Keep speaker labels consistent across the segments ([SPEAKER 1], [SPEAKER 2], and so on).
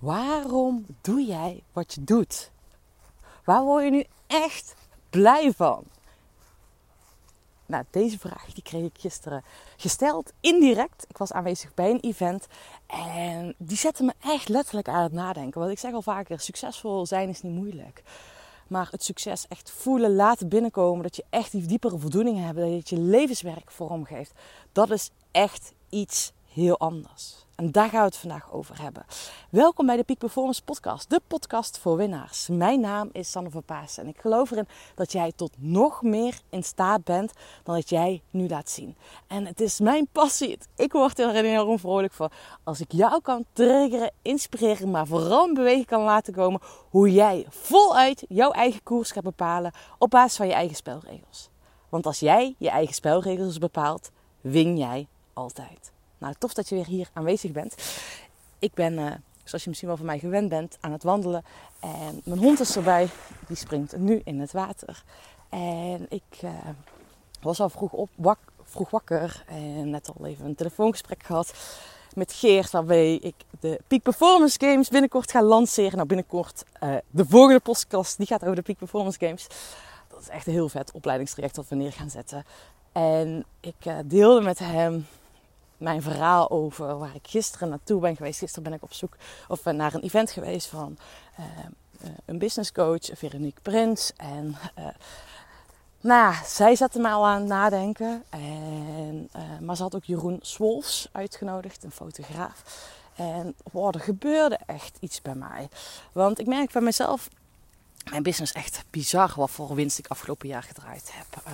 [SPEAKER 1] Waarom doe jij wat je doet? Waar word je nu echt blij van? Nou, deze vraag die kreeg ik gisteren gesteld, indirect. Ik was aanwezig bij een event en die zette me echt letterlijk aan het nadenken. Want ik zeg al vaker, succesvol zijn is niet moeilijk. Maar het succes echt voelen, laten binnenkomen, dat je echt die diepere voldoening hebt, dat je levenswerk vormgeeft, dat is echt iets heel anders. En daar gaan we het vandaag over hebben. Welkom bij de Peak Performance Podcast, de podcast voor winnaars. Mijn naam is Sanne van Paas en ik geloof erin dat jij tot nog meer in staat bent dan dat jij nu laat zien. En het is mijn passie. Ik word er enorm vrolijk voor als ik jou kan triggeren, inspireren, maar vooral in beweging kan laten komen hoe jij voluit jouw eigen koers gaat bepalen op basis van je eigen spelregels. Want als jij je eigen spelregels bepaalt, win jij altijd. Nou, tof dat je weer hier aanwezig bent. Ik ben, uh, zoals je misschien wel van mij gewend bent, aan het wandelen. En mijn hond is erbij. Die springt nu in het water. En ik uh, was al vroeg, op, wak, vroeg wakker. En net al even een telefoongesprek gehad met Geert. Waarbij ik de Peak Performance Games binnenkort ga lanceren. Nou, binnenkort uh, de volgende podcast. Die gaat over de Peak Performance Games. Dat is echt een heel vet opleidingstraject dat we neer gaan zetten. En ik deelde met hem mijn verhaal over waar ik gisteren naartoe ben geweest. Gisteren ben ik op zoek of eh, naar een event geweest van uh, uh, een business coach, Veronique Prins. En nou, zij zette mij al aan het nadenken. En, maar ze had ook Jeroen Swolfs uitgenodigd, een fotograaf. En wow, er gebeurde echt iets bij mij. Want ik merk bij mezelf mijn business echt bizar wat voor winst ik afgelopen jaar gedraaid heb. Uh,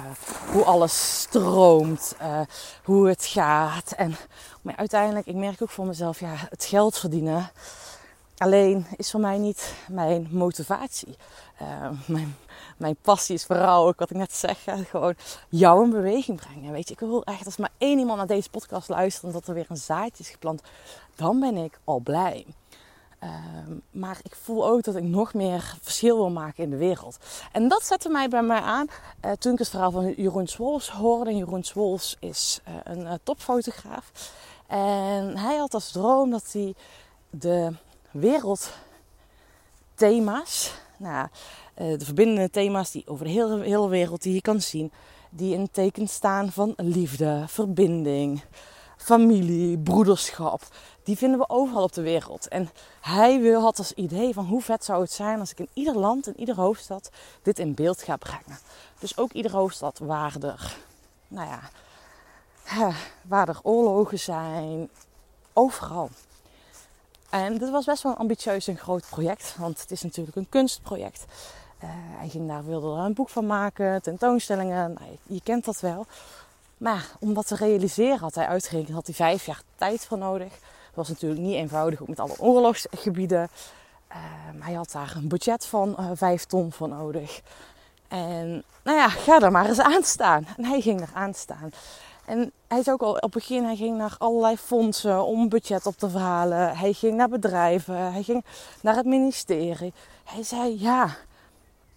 [SPEAKER 1] hoe alles stroomt, uh, hoe het gaat. En maar uiteindelijk, ik merk ook voor mezelf, ja, het geld verdienen alleen is voor mij niet mijn motivatie. Uh, mijn, mijn passie is vooral ook wat ik net zeg, gewoon jou in beweging brengen. Weet je, ik wil echt als maar één iemand naar deze podcast luistert en dat er weer een zaadje is geplant, dan ben ik al blij. Um, maar ik voel ook dat ik nog meer verschil wil maken in de wereld. En dat zette mij bij mij aan uh, toen ik het verhaal van Jeroen Swolfs hoorde. En Jeroen Swolfs is uh, een uh, topfotograaf. En hij had als droom dat hij de wereldthema's, nou, de verbindende thema's die over de hele, hele wereld die je kan zien, die in teken staan van liefde, verbinding, familie, broederschap die vinden we overal op de wereld. En hij wil, had als idee van hoe vet zou het zijn als ik in ieder land, in iedere hoofdstad, dit in beeld ga brengen. Dus ook iedere hoofdstad waar er, nou ja, waar er oorlogen zijn, overal. En dit was best wel een ambitieus en groot project, want het is natuurlijk een kunstproject. Uh, hij ging daar, wilde er een boek van maken, tentoonstellingen, nou, je, je kent dat wel. Maar om dat te realiseren had hij uitgerekend, had hij vijf jaar tijd voor nodig was natuurlijk niet eenvoudig, ook met alle oorlogsgebieden. Uh, hij had daar een budget van eh, 5 ton voor nodig. En nou ja, ga er maar eens aan staan. En hij ging er aan staan. En hij is ook al op het begin, hij ging naar allerlei fondsen om budget op te verhalen. Hij ging naar bedrijven, hij ging naar het ministerie. Hij zei ja,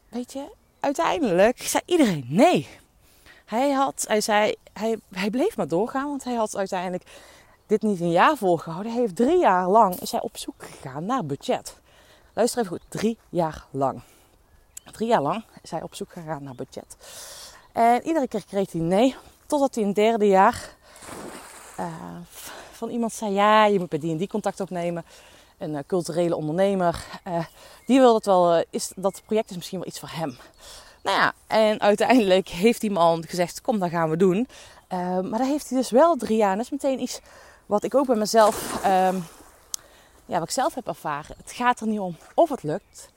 [SPEAKER 1] weet je, uiteindelijk zei iedereen nee. Hij had, hij zei, hij, hij bleef maar doorgaan, want hij had uiteindelijk dit niet een jaar volgehouden. Hij heeft drie jaar lang is hij op zoek gegaan naar budget. Luister even goed, drie jaar lang. Drie jaar lang is hij op zoek gegaan naar budget. En iedere keer kreeg hij nee, totdat hij in het derde jaar uh, van iemand zei: Ja, je moet bij die en die contact opnemen. Een uh, culturele ondernemer. Uh, die wil dat wel, is, dat project is misschien wel iets voor hem. Nou ja, en uiteindelijk heeft die man gezegd: Kom, dat gaan we doen. maar daar heeft hij dus wel drie jaar. En dat is meteen iets wat ik ook bij mezelf, um, ja, wat ik zelf heb ervaren. Het gaat er niet om of het lukt.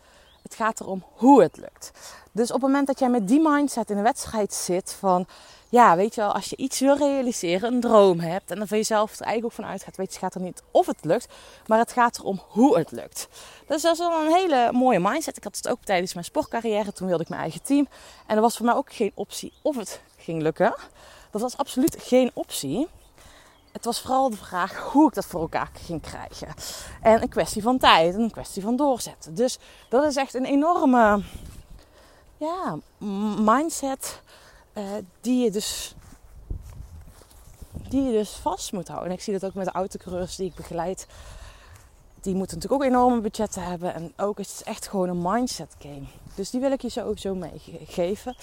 [SPEAKER 1] Het gaat erom hoe het lukt. Dus op het moment dat jij met die mindset in een wedstrijd zit van, ja, weet je wel, als je iets wil realiseren, een droom hebt en dan van jezelf er eigenlijk ook van uitgaat, weet je, het gaat er niet of het lukt, maar het gaat erom hoe het lukt. Dus dat is wel een hele mooie mindset. Ik had het ook tijdens mijn sportcarrière, toen wilde ik mijn eigen team. En er was voor mij ook geen optie of het ging lukken. Dat was absoluut geen optie het was vooral de vraag hoe ik dat voor elkaar ging krijgen. En een kwestie van tijd, een kwestie van doorzetten. Dus dat is echt een enorme ja, mindset uh, die je dus die je dus vast moet houden. En ik zie dat ook met de autocoureurs die ik begeleid. die moeten natuurlijk ook enorme budgetten hebben. En ook is het echt gewoon een mindset game. Dus die wil ik je sowieso meegeven.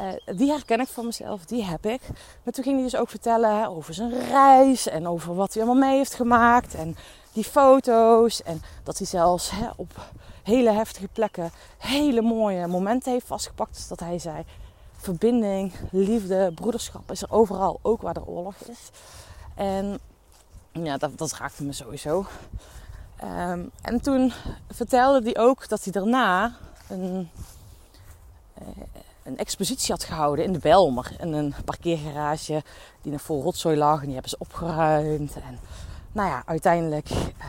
[SPEAKER 1] Uh, die herken ik van mezelf, die heb ik. Maar toen ging hij dus ook vertellen over zijn reis en over wat hij allemaal mee heeft gemaakt. En die foto's. En dat hij zelfs hè, op hele heftige plekken hele mooie momenten heeft vastgepakt. Dus dat hij zei: verbinding, liefde, broederschap is er overal, ook waar er oorlog is. En ja, dat, dat raakte me sowieso. Ehm, en toen vertelde hij ook dat hij daarna een, uh, een expositie had gehouden in de Belmer. In een parkeergarage die nog vol rotzooi lag. En die hebben ze opgeruimd. En nou ja, uiteindelijk uh,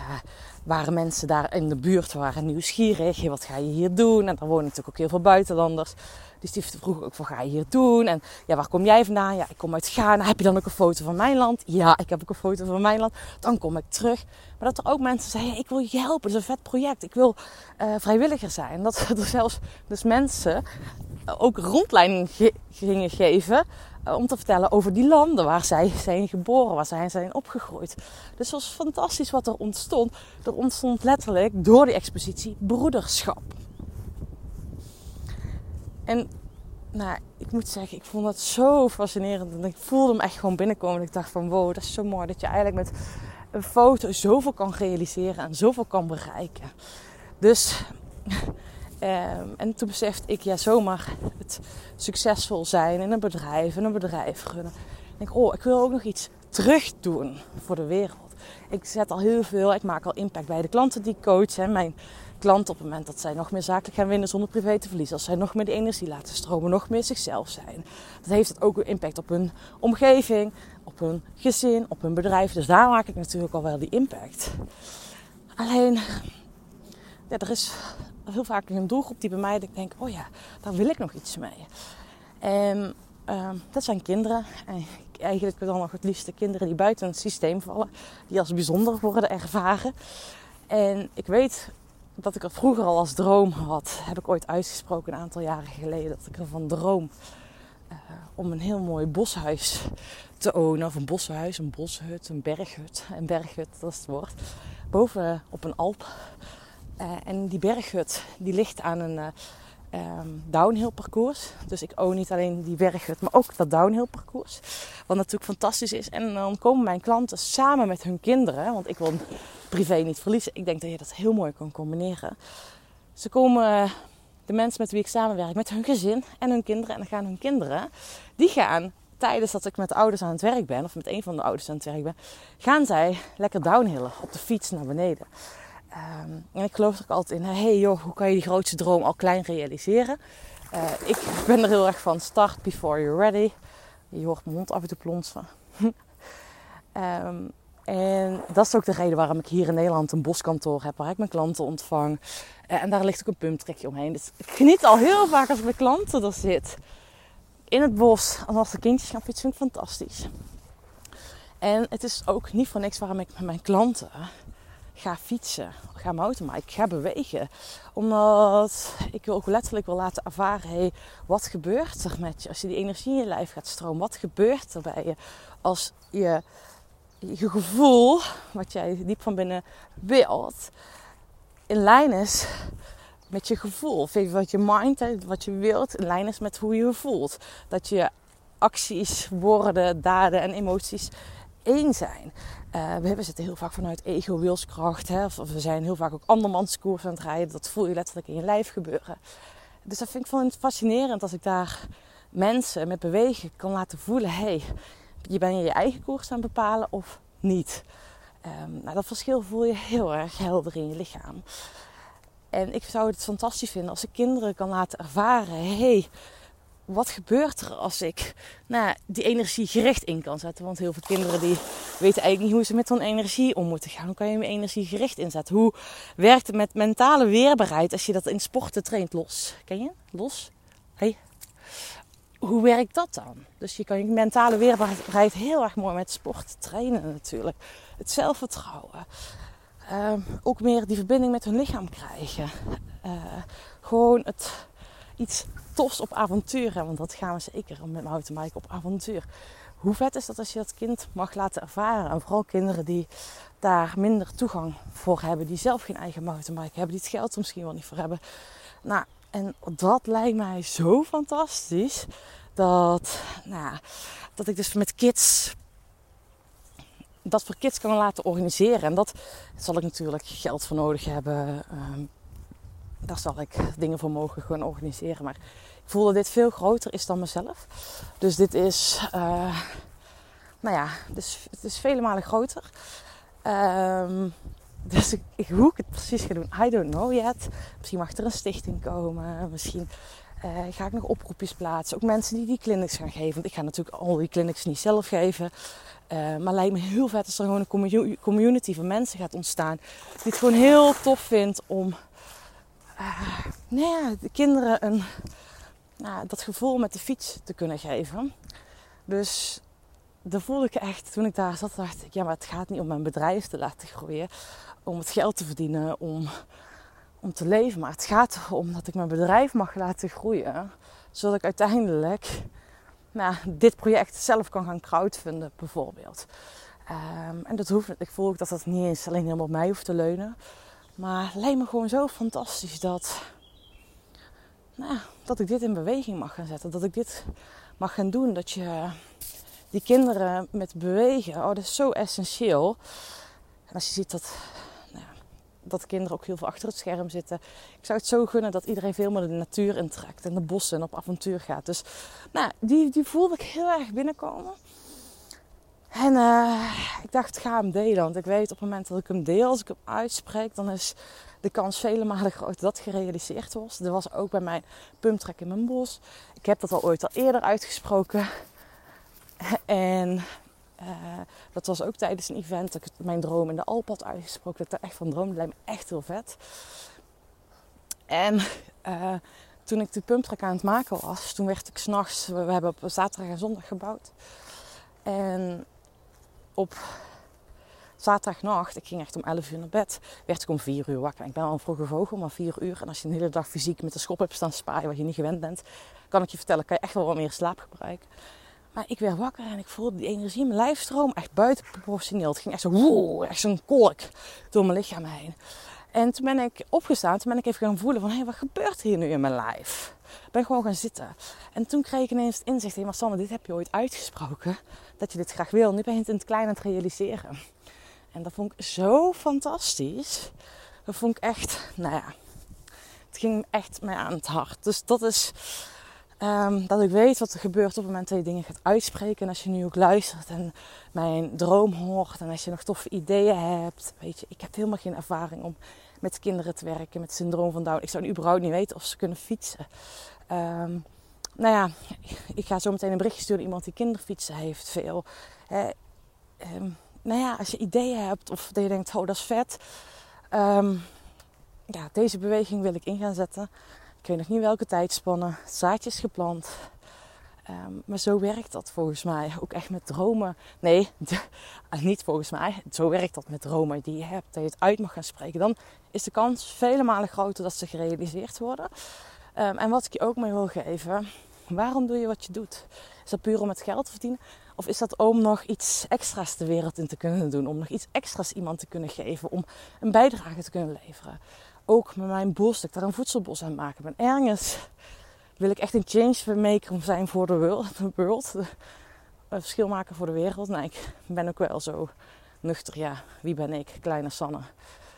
[SPEAKER 1] waren mensen daar in de buurt waren nieuwsgierig. Wat ga je hier doen? En er wonen natuurlijk ook heel veel buitenlanders. Dus die vroeg ook, wat ga je hier doen? En ja, waar kom jij vandaan? Ja, ik kom uit Ghana. Heb je dan ook een foto van mijn land? Ja, ik heb ook een foto van mijn land. Dan kom ik terug. Maar dat er ook mensen zeiden, ik wil je helpen. Dat is een vet project. Ik wil uh, vrijwilliger zijn. Dat er zelfs dus mensen ook rondleiding gingen geven eh, om te vertellen over die landen waar zij zijn geboren, waar zij zijn opgegroeid. Dus het was fantastisch wat er ontstond. Er ontstond letterlijk door die expositie broederschap. En nou, ik moet zeggen, ik vond dat zo fascinerend. En ik voelde hem echt gewoon binnenkomen. En ik dacht van wow, dat is zo mooi dat je eigenlijk met een foto zoveel kan realiseren en zoveel kan bereiken. Dus Ehm, en toen besefte ik, ja, zomaar het succesvol zijn in een bedrijf, en een bedrijf runnen. Ik denk, oh, ik wil ook nog iets terug doen voor de wereld. Ik zet al heel veel, ik maak al impact bij de klanten die ik coach. Hè. Mijn klanten op het moment dat zij nog meer zakelijk gaan winnen zonder privé te verliezen. Als zij nog meer de energie laten stromen, nog meer zichzelf zijn. Dat heeft het ook impact op hun omgeving, op hun gezin, op hun bedrijf. Dus daar maak ik natuurlijk al wel die impact. Alleen, ja, er is heel vaak een doelgroep die bij mij ik denk, oh ja, daar wil ik nog iets mee. En uh, dat zijn kinderen. En eigenlijk dan nog het liefste kinderen die buiten het systeem vallen. Die als bijzonder worden ervaren. En ik weet dat ik er vroeger al als droom had. Heb ik ooit uitgesproken een aantal jaren geleden. Dat ik ervan droom uh, om een heel mooi boshuis te ownen. Of een boshuis, een boshut, een berghut. Een berghut, dat is het woord. Boven op een alp uh, en die berghut die ligt aan een uh, um, downhill parcours. Dus ik own niet alleen die berghut, maar ook dat downhill parcours. Wat natuurlijk fantastisch is. En dan komen mijn klanten samen met hun kinderen. Want ik wil privé niet verliezen. Ik denk dat je dat heel mooi kan combineren. Ze komen, de mensen met wie ik samenwerk, met hun gezin en hun kinderen. En dan gaan hun kinderen, die gaan tijdens dat ik met de ouders aan het werk ben, of met een van de ouders aan het werk ben, gaan zij lekker downhillen op de fiets naar beneden. Um, en ik geloof er ook altijd in, hey joh, hoe kan je die grootste droom al klein realiseren? Uh, ik ben er heel erg van, start before you're ready. Je hoort mijn hond af en toe plonsen. um, en dat is ook de reden waarom ik hier in Nederland een boskantoor heb, waar ik mijn klanten ontvang. Uh, en daar ligt ook een pumptrekje omheen. Dus ik geniet al heel vaak als mijn klanten er zit. In het bos, en als de kindjes gaan fietsen, vind ik fantastisch. En het is ook niet voor niks waarom ik met mijn klanten ga fietsen, ga mountainbiken, ga bewegen. Omdat ik ook letterlijk wil laten ervaren, hey, wat gebeurt er met je als je die energie in je lijf gaat stromen? Wat gebeurt er bij je als je, je gevoel, wat jij diep van binnen wilt, in lijn is met je gevoel. Wat je mind, wat je wilt, in lijn is met hoe je je voelt. Dat je acties, woorden, daden en emoties één zijn. Uh, we zitten heel vaak vanuit ego, wilskracht. We zijn heel vaak ook andermans koers aan het rijden. Dat voel je letterlijk in je lijf gebeuren. Dus dat vind ik fascinerend als ik daar mensen met bewegen kan laten voelen. hey, je bent je eigen koers aan het bepalen of niet. Um, nou, dat verschil voel je heel erg helder in je lichaam. En ik zou het fantastisch vinden als ik kinderen kan laten ervaren. hey, wat gebeurt er als ik nou, die energie gericht in kan zetten? Want heel veel kinderen die weten eigenlijk niet hoe ze met zo'n energie om moeten gaan. Hoe kan je je energie gericht inzetten? Hoe werkt het met mentale weerbaarheid als je dat in sporten traint? Los. Ken je? Los? Hey. Hoe werkt dat dan? Dus je kan je mentale weerbaarheid heel erg mooi met sport trainen natuurlijk. Het zelfvertrouwen. Uh, ook meer die verbinding met hun lichaam krijgen. Uh, gewoon het iets tofs op avontuur. Want dat gaan we zeker met mijn mountainbike op avontuur. hoe vet is dat als je dat kind mag laten ervaren? En vooral kinderen die daar minder toegang voor hebben, die zelf geen eigen mountainbike hebben, die het geld misschien wel niet voor hebben. Nou, en dat lijkt mij zo fantastisch dat, nou, dat ik dus met kids dat voor kids kan laten organiseren. En dat zal ik natuurlijk geld voor nodig hebben. Um, daar zal ik dingen voor mogen gaan organiseren. Maar voel dat dit veel groter is dan mezelf. Dus dit is, uh, nou ja, dus, het is vele malen groter. Um, dus ik, hoe ik het precies ga doen, I don't know yet. Misschien mag er een stichting komen. Misschien uh, ga ik nog oproepjes plaatsen. Ook mensen die die clinics gaan geven. Want ik ga natuurlijk al die clinics niet zelf geven. Uh, maar lijkt me heel vet als er gewoon een community van mensen gaat ontstaan. Die het gewoon heel tof vindt om nou ja, de kinderen een, nou, dat gevoel met de fiets te kunnen geven. Dus daar voelde ik echt, toen ik daar zat, dacht ik, ja, maar het gaat niet om mijn bedrijf te laten groeien. Om het geld te verdienen, om, om te leven. Maar het gaat erom dat ik mijn bedrijf mag laten groeien. Zodat ik uiteindelijk nou, dit project zelf kan gaan crowdfunden, bijvoorbeeld. Um, en dat hoeft, ik voel ook dat dat niet eens alleen helemaal op mij hoeft te leunen. Maar het lijkt me gewoon zo fantastisch dat, nou, dat ik dit in beweging mag gaan zetten. Dat ik dit mag gaan doen. Dat je die kinderen met bewegen, oh, dat is zo essentieel. En als je ziet dat, nou, dat kinderen ook heel veel achter het scherm zitten. Ik zou het zo gunnen dat iedereen veel meer de natuur intrekt en de bossen en op avontuur gaat. Dus nou, die, die voelde ik heel erg binnenkomen. En uh, ik dacht, ga hem delen. Want ik weet op het moment dat ik hem deel, als ik hem uitspreek, dan is de kans vele malen groter dat gerealiseerd was. Er was ook bij mijn pumptrek in mijn bos. Ik heb dat al ooit al eerder uitgesproken. En uh, dat was ook tijdens een event dat ik mijn droom in de Alp had uitgesproken. Dat ik er echt van droomde. Dat lijkt me echt heel vet. En uh, toen ik de pumptrek aan het maken was, toen werd ik s'nachts... We hebben op zaterdag en zondag gebouwd. En op zaterdagnacht, ik ging echt om 11 uur naar bed, werd ik om 4 uur wakker. Ik ben al een vroege vogel, maar 4 uur. En als je een hele dag fysiek met de schop hebt staan spaaien, wat je niet gewend bent, kan ik je vertellen, kan je echt wel wat meer slaap gebruiken. Maar ik werd wakker en ik voelde die energie in mijn lijfstroom echt buitenproportioneel. Het ging echt zo, woe, echt zo'n kolk door mijn lichaam heen. En toen ben ik opgestaan, toen ben ik even gaan voelen van, hé, hey, wat gebeurt hier nu in mijn lijf? Ben gewoon gaan zitten. En toen kreeg ik ineens het inzicht, hé, maar Sanne, dit heb je ooit uitgesproken, dat je dit graag wil. Nu ben je het in het klein aan het realiseren. En dat vond ik zo fantastisch. Dat vond ik echt, nou ja, het ging echt mij aan het hart. Dus dat is um, dat ik weet wat er gebeurt op het moment dat je dingen gaat uitspreken. En als je nu ook luistert en mijn droom hoort en als je nog toffe ideeën hebt. Weet je, ik heb helemaal geen ervaring om met kinderen te werken met syndroom van Down. Ik zou überhaupt niet weten of ze kunnen fietsen. Um, nou ja, ik ga zo meteen een berichtje sturen iemand die kinderfietsen heeft. Veel. Um, nou ja, als je ideeën hebt of dat je denkt, oh dat is vet. Um, ja, deze beweging wil ik in gaan zetten. Ik weet nog niet welke tijdspannen. Zaadjes geplant. Um, maar zo werkt dat volgens mij. Ook echt met dromen. Nee, de, niet volgens mij. Zo werkt dat met dromen die je hebt. Dat je het uit mag gaan spreken. Dan is de kans vele malen groter dat ze gerealiseerd worden. Um, en wat ik je ook mee wil geven. Waarom doe je wat je doet? Is dat puur om het geld te verdienen? Of is dat om nog iets extra's de wereld in te kunnen doen? Om nog iets extra's iemand te kunnen geven? Om een bijdrage te kunnen leveren? Ook met mijn bos, dat ik daar een voedselbos aan maken ben. Ergens wil ik echt een change maker zijn voor de world. Een verschil maken voor de wereld. Nou, ik ben ook wel zo nuchter. Ja, wie ben ik? Kleine Sanne.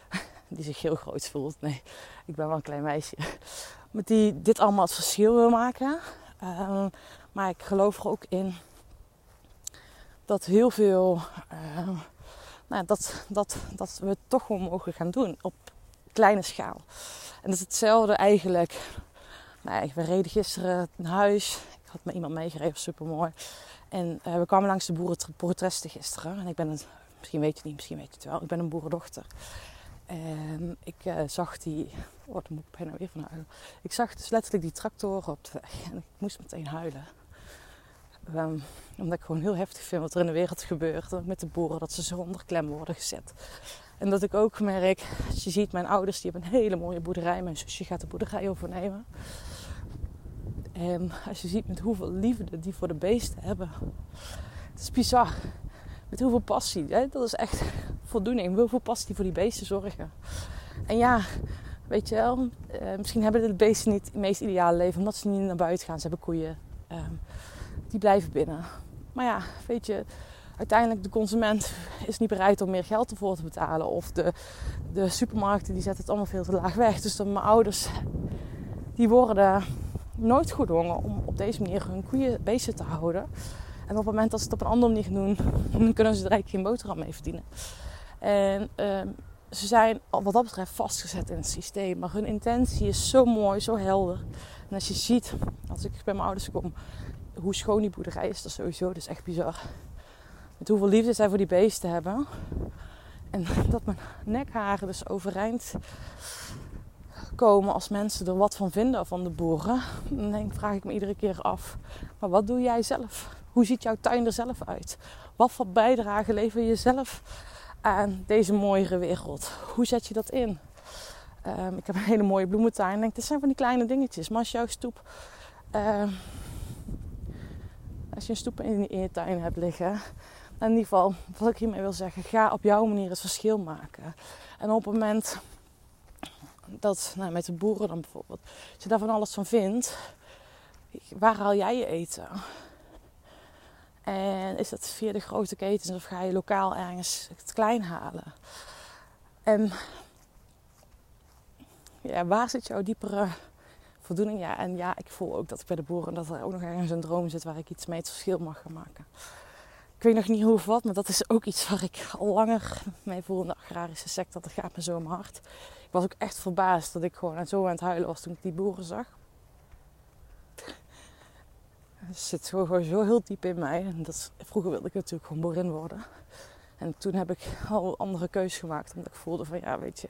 [SPEAKER 1] Die zich heel groot voelt. Nee, ik ben wel een klein meisje. Met die dit allemaal het verschil wil maken. Um, maar ik geloof er ook in dat heel veel. Uh, nou, dat, dat, dat we het toch gewoon mogen gaan doen op kleine schaal. En dat is hetzelfde eigenlijk. Nou, we reden gisteren naar huis. Ik had met iemand meegereden, super mooi. En uh, we kwamen langs de boerentreste gisteren. En ik ben misschien weet je het niet, misschien weet je het wel. Ik ben een boerendochter. En ik uh, zag die. Oh, daar moet ik bijna weer van huilen. Ik zag dus letterlijk die tractoren op de weg. En ik moest meteen huilen. Um, omdat ik gewoon heel heftig vind wat er in de wereld gebeurt. Met de boeren, dat ze zo onder klem worden gezet. En dat ik ook merk, als je ziet, mijn ouders die hebben een hele mooie boerderij. Mijn zusje gaat de boerderij overnemen. En als je ziet met hoeveel liefde die voor de beesten hebben. Het is bizar. Met hoeveel passie. Hè? Dat is echt voldoening. Hoeveel passie die voor die beesten zorgen. En ja, weet je wel. Uh, misschien hebben de beesten niet het meest ideale leven. Omdat ze niet naar buiten gaan. Ze hebben koeien. Um, die blijven binnen. Maar ja, weet je. Uiteindelijk de consument is niet bereid om meer geld ervoor te betalen. Of de, de supermarkten die zetten het allemaal veel te laag weg. Dus dan mijn ouders die worden nooit gedwongen om op deze manier hun koeien bezig te houden. En op het moment dat ze het op een andere manier doen, kunnen ze er eigenlijk geen boterham mee verdienen. En uh, ze zijn wat dat betreft vastgezet in het systeem. Maar hun intentie is zo mooi, zo helder. En als je ziet, als ik bij mijn ouders kom, hoe schoon die boerderij is, dat sowieso. Dat is echt bizar. Met hoeveel liefde zij voor die beesten hebben. En dat mijn nekharen dus overeind komen als mensen er wat van vinden van de boeren. Dan denk, vraag ik me iedere keer af, maar wat doe jij zelf? Hoe ziet jouw tuin er zelf uit? Wat voor bijdrage lever je zelf aan deze mooiere wereld? Hoe zet je dat in? Um, ik heb een hele mooie bloementuin. Ik denk, dit zijn van die kleine dingetjes. Maar als jouw stoep... Uh, als je een stoep in, in je tuin hebt liggen... In ieder geval, wat ik hiermee wil zeggen... Ga op jouw manier het verschil maken. En op het moment dat, nou, met de boeren dan bijvoorbeeld, als je daar van alles van vindt, waar haal jij je eten? En is dat via de grote ketens of ga je lokaal ergens het klein halen? En ja, waar zit jouw diepere voldoening? Ja, en ja, ik voel ook dat ik bij de boeren dat er ook nog ergens een droom zit waar ik iets mee het verschil mag gaan maken. Ik weet nog niet hoe of wat, maar dat is ook iets waar ik al langer mee voel in de agrarische sector. Dat gaat me zo mijn hart. Ik was ook echt verbaasd dat ik gewoon zo aan het huilen was toen ik die boeren zag. Het zit gewoon zo heel diep in mij. En dat, vroeger wilde ik natuurlijk gewoon boerin worden. En toen heb ik al andere keuzes gemaakt. Omdat ik voelde van ja, weet je,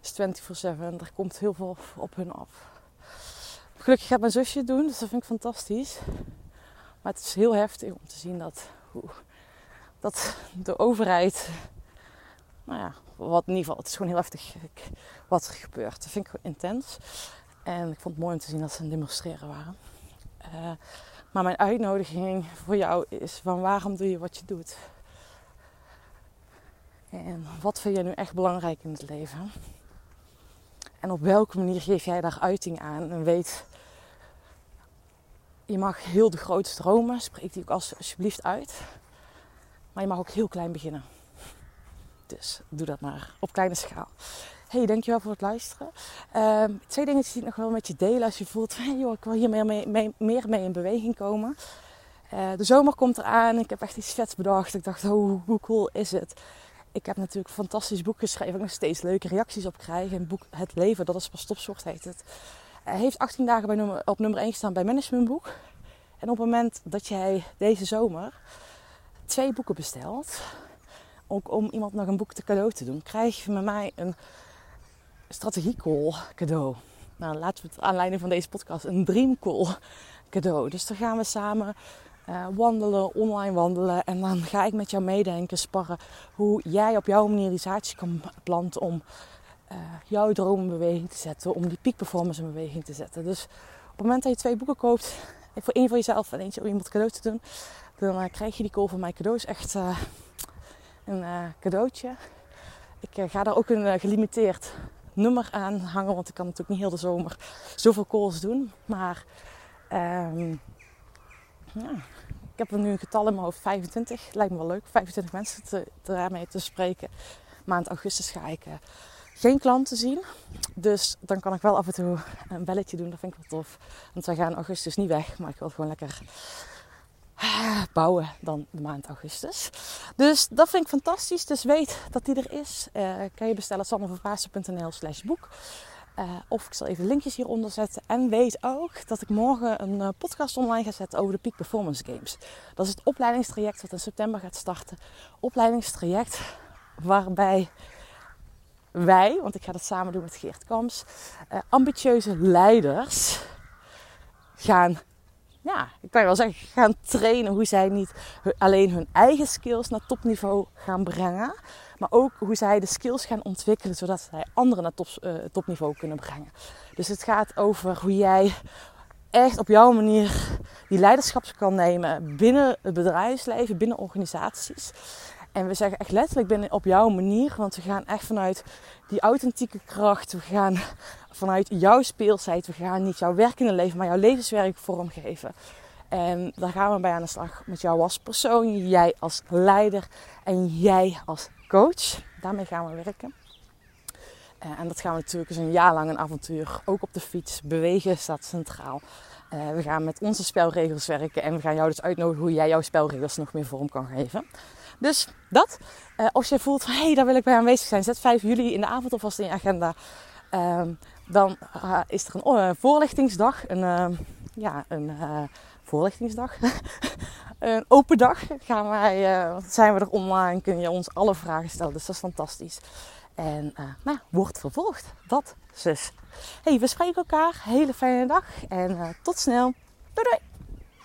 [SPEAKER 1] het is 24-7 en er komt heel veel op hun af. Gelukkig gaat mijn zusje het doen, dus dat vind ik fantastisch. Maar het is heel heftig om te zien dat, dat de overheid nou ja, wat in ieder geval, het is gewoon heel heftig wat er gebeurt. Dat vind ik intens. En ik vond het mooi om te zien dat ze aan demonstreren waren. Uh, maar mijn uitnodiging voor jou is: van waarom doe je wat je doet? En wat vind je nu echt belangrijk in het leven? En op welke manier geef jij daar uiting aan? En weet, je mag heel de grote stromen, spreek die ook alsjeblieft uit. Maar je mag ook heel klein beginnen. Dus doe dat maar op kleine schaal. Hey, dankjewel voor het luisteren. Ehm, twee dingen die ik nog wel met je delen als je voelt, joh, ik wil hier meer mee, meer mee in beweging komen. Uh, de zomer komt eraan. Ik heb echt iets vets bedacht. Ik dacht, oh, hoe cool is het? Ik heb natuurlijk fantastisch boek geschreven. Ik nog steeds leuke reacties op krijg. Een boek Het Leven, dat is pas topsoort heet het. Hij heeft 18 dagen bij nummer, op nummer 1 gestaan bij Managementboek. En op het moment dat jij deze zomer twee boeken bestelt, ook om iemand nog een boek te cadeau te doen, krijg je met mij een strategiecall cadeau. Nou, laten we het aanleiding van deze podcast een dreamcall cadeau. Dus dan gaan we samen uh, wandelen, online wandelen. En dan ga ik met jou meedenken, sparren hoe jij op jouw manier die zaadjes kan planten om uh, jouw droom in beweging te zetten. Om die performance in beweging te zetten. Dus op het moment dat je twee boeken koopt, voor één voor jezelf en eentje om iemand cadeau te doen, dan uh, krijg je die call van mij cadeaus echt een uh, cadeautje. Ik uh, ga daar ook een uh, gelimiteerd nummer aan hangen, want ik kan natuurlijk niet heel de zomer zoveel calls doen. Maar um, ja, ik heb er nu een getal in mijn hoofd, 25. Lijkt me wel leuk, 25 mensen te, daarmee te spreken. Maand augustus ga ik geen klanten zien. Dus dan kan ik wel af en toe een belletje doen. Dat vind ik wel tof. Want wij gaan augustus niet weg. Maar ik wil gewoon lekker bouwen dan de maand augustus. Dus dat vind ik fantastisch. Dus weet dat die er is. Uh, kan je bestellen sandervervaassen.nl slash boek. Uh, of ik zal even linkjes hieronder zetten. En weet ook dat ik morgen een uh, podcast online ga zetten over de Peak Performance Games. Dat is het opleidingstraject wat in september gaat starten. Opleidingstraject waarbij wij, want ik ga dat samen doen met Geert Kams, ambitieuze leiders gaan ja, ik kan je wel zeggen, gaan trainen hoe zij niet alleen hun eigen skills naar topniveau gaan brengen, maar ook hoe zij de skills gaan ontwikkelen zodat zij anderen naar top, uh, topniveau kunnen brengen. Dus het gaat over hoe jij echt op jouw manier die leiderschap kan nemen binnen het bedrijfsleven, binnen organisaties. En we zeggen echt letterlijk binnen op jouw manier, want we gaan echt vanuit die authentieke kracht. We gaan vanuit jouw speelsheid. We gaan niet jouw werkende leven, maar jouw levenswerk vormgeven. En daar gaan we bij aan de slag met jou als persoon, jij als leider en jij als coach. Daarmee gaan we werken. Eh, en dat gaan we natuurlijk eens een jaar lang een avontuur. Ook op de fiets. Bewegen staat centraal. Uh, we gaan met onze spelregels werken. En we gaan jou dus uitnodigen hoe jij jouw spelregels nog meer vorm kan geven. Dus dat. Uh, als je voelt van hé, hey, daar wil ik bij aanwezig zijn. Zet 5 juli in de avond alvast in je agenda. Ehm, dan is er een voorlichtingsdag. Een, ja, een voorlichtingsdag. een open dag. Gaan wij, zijn we er online. Kun je ons alle vragen stellen. Dus dat is fantastisch. En nou, wordt vervolgd. Dat zus. Hey, we spreken elkaar. Hele fijne dag. En tot snel. Doei doei.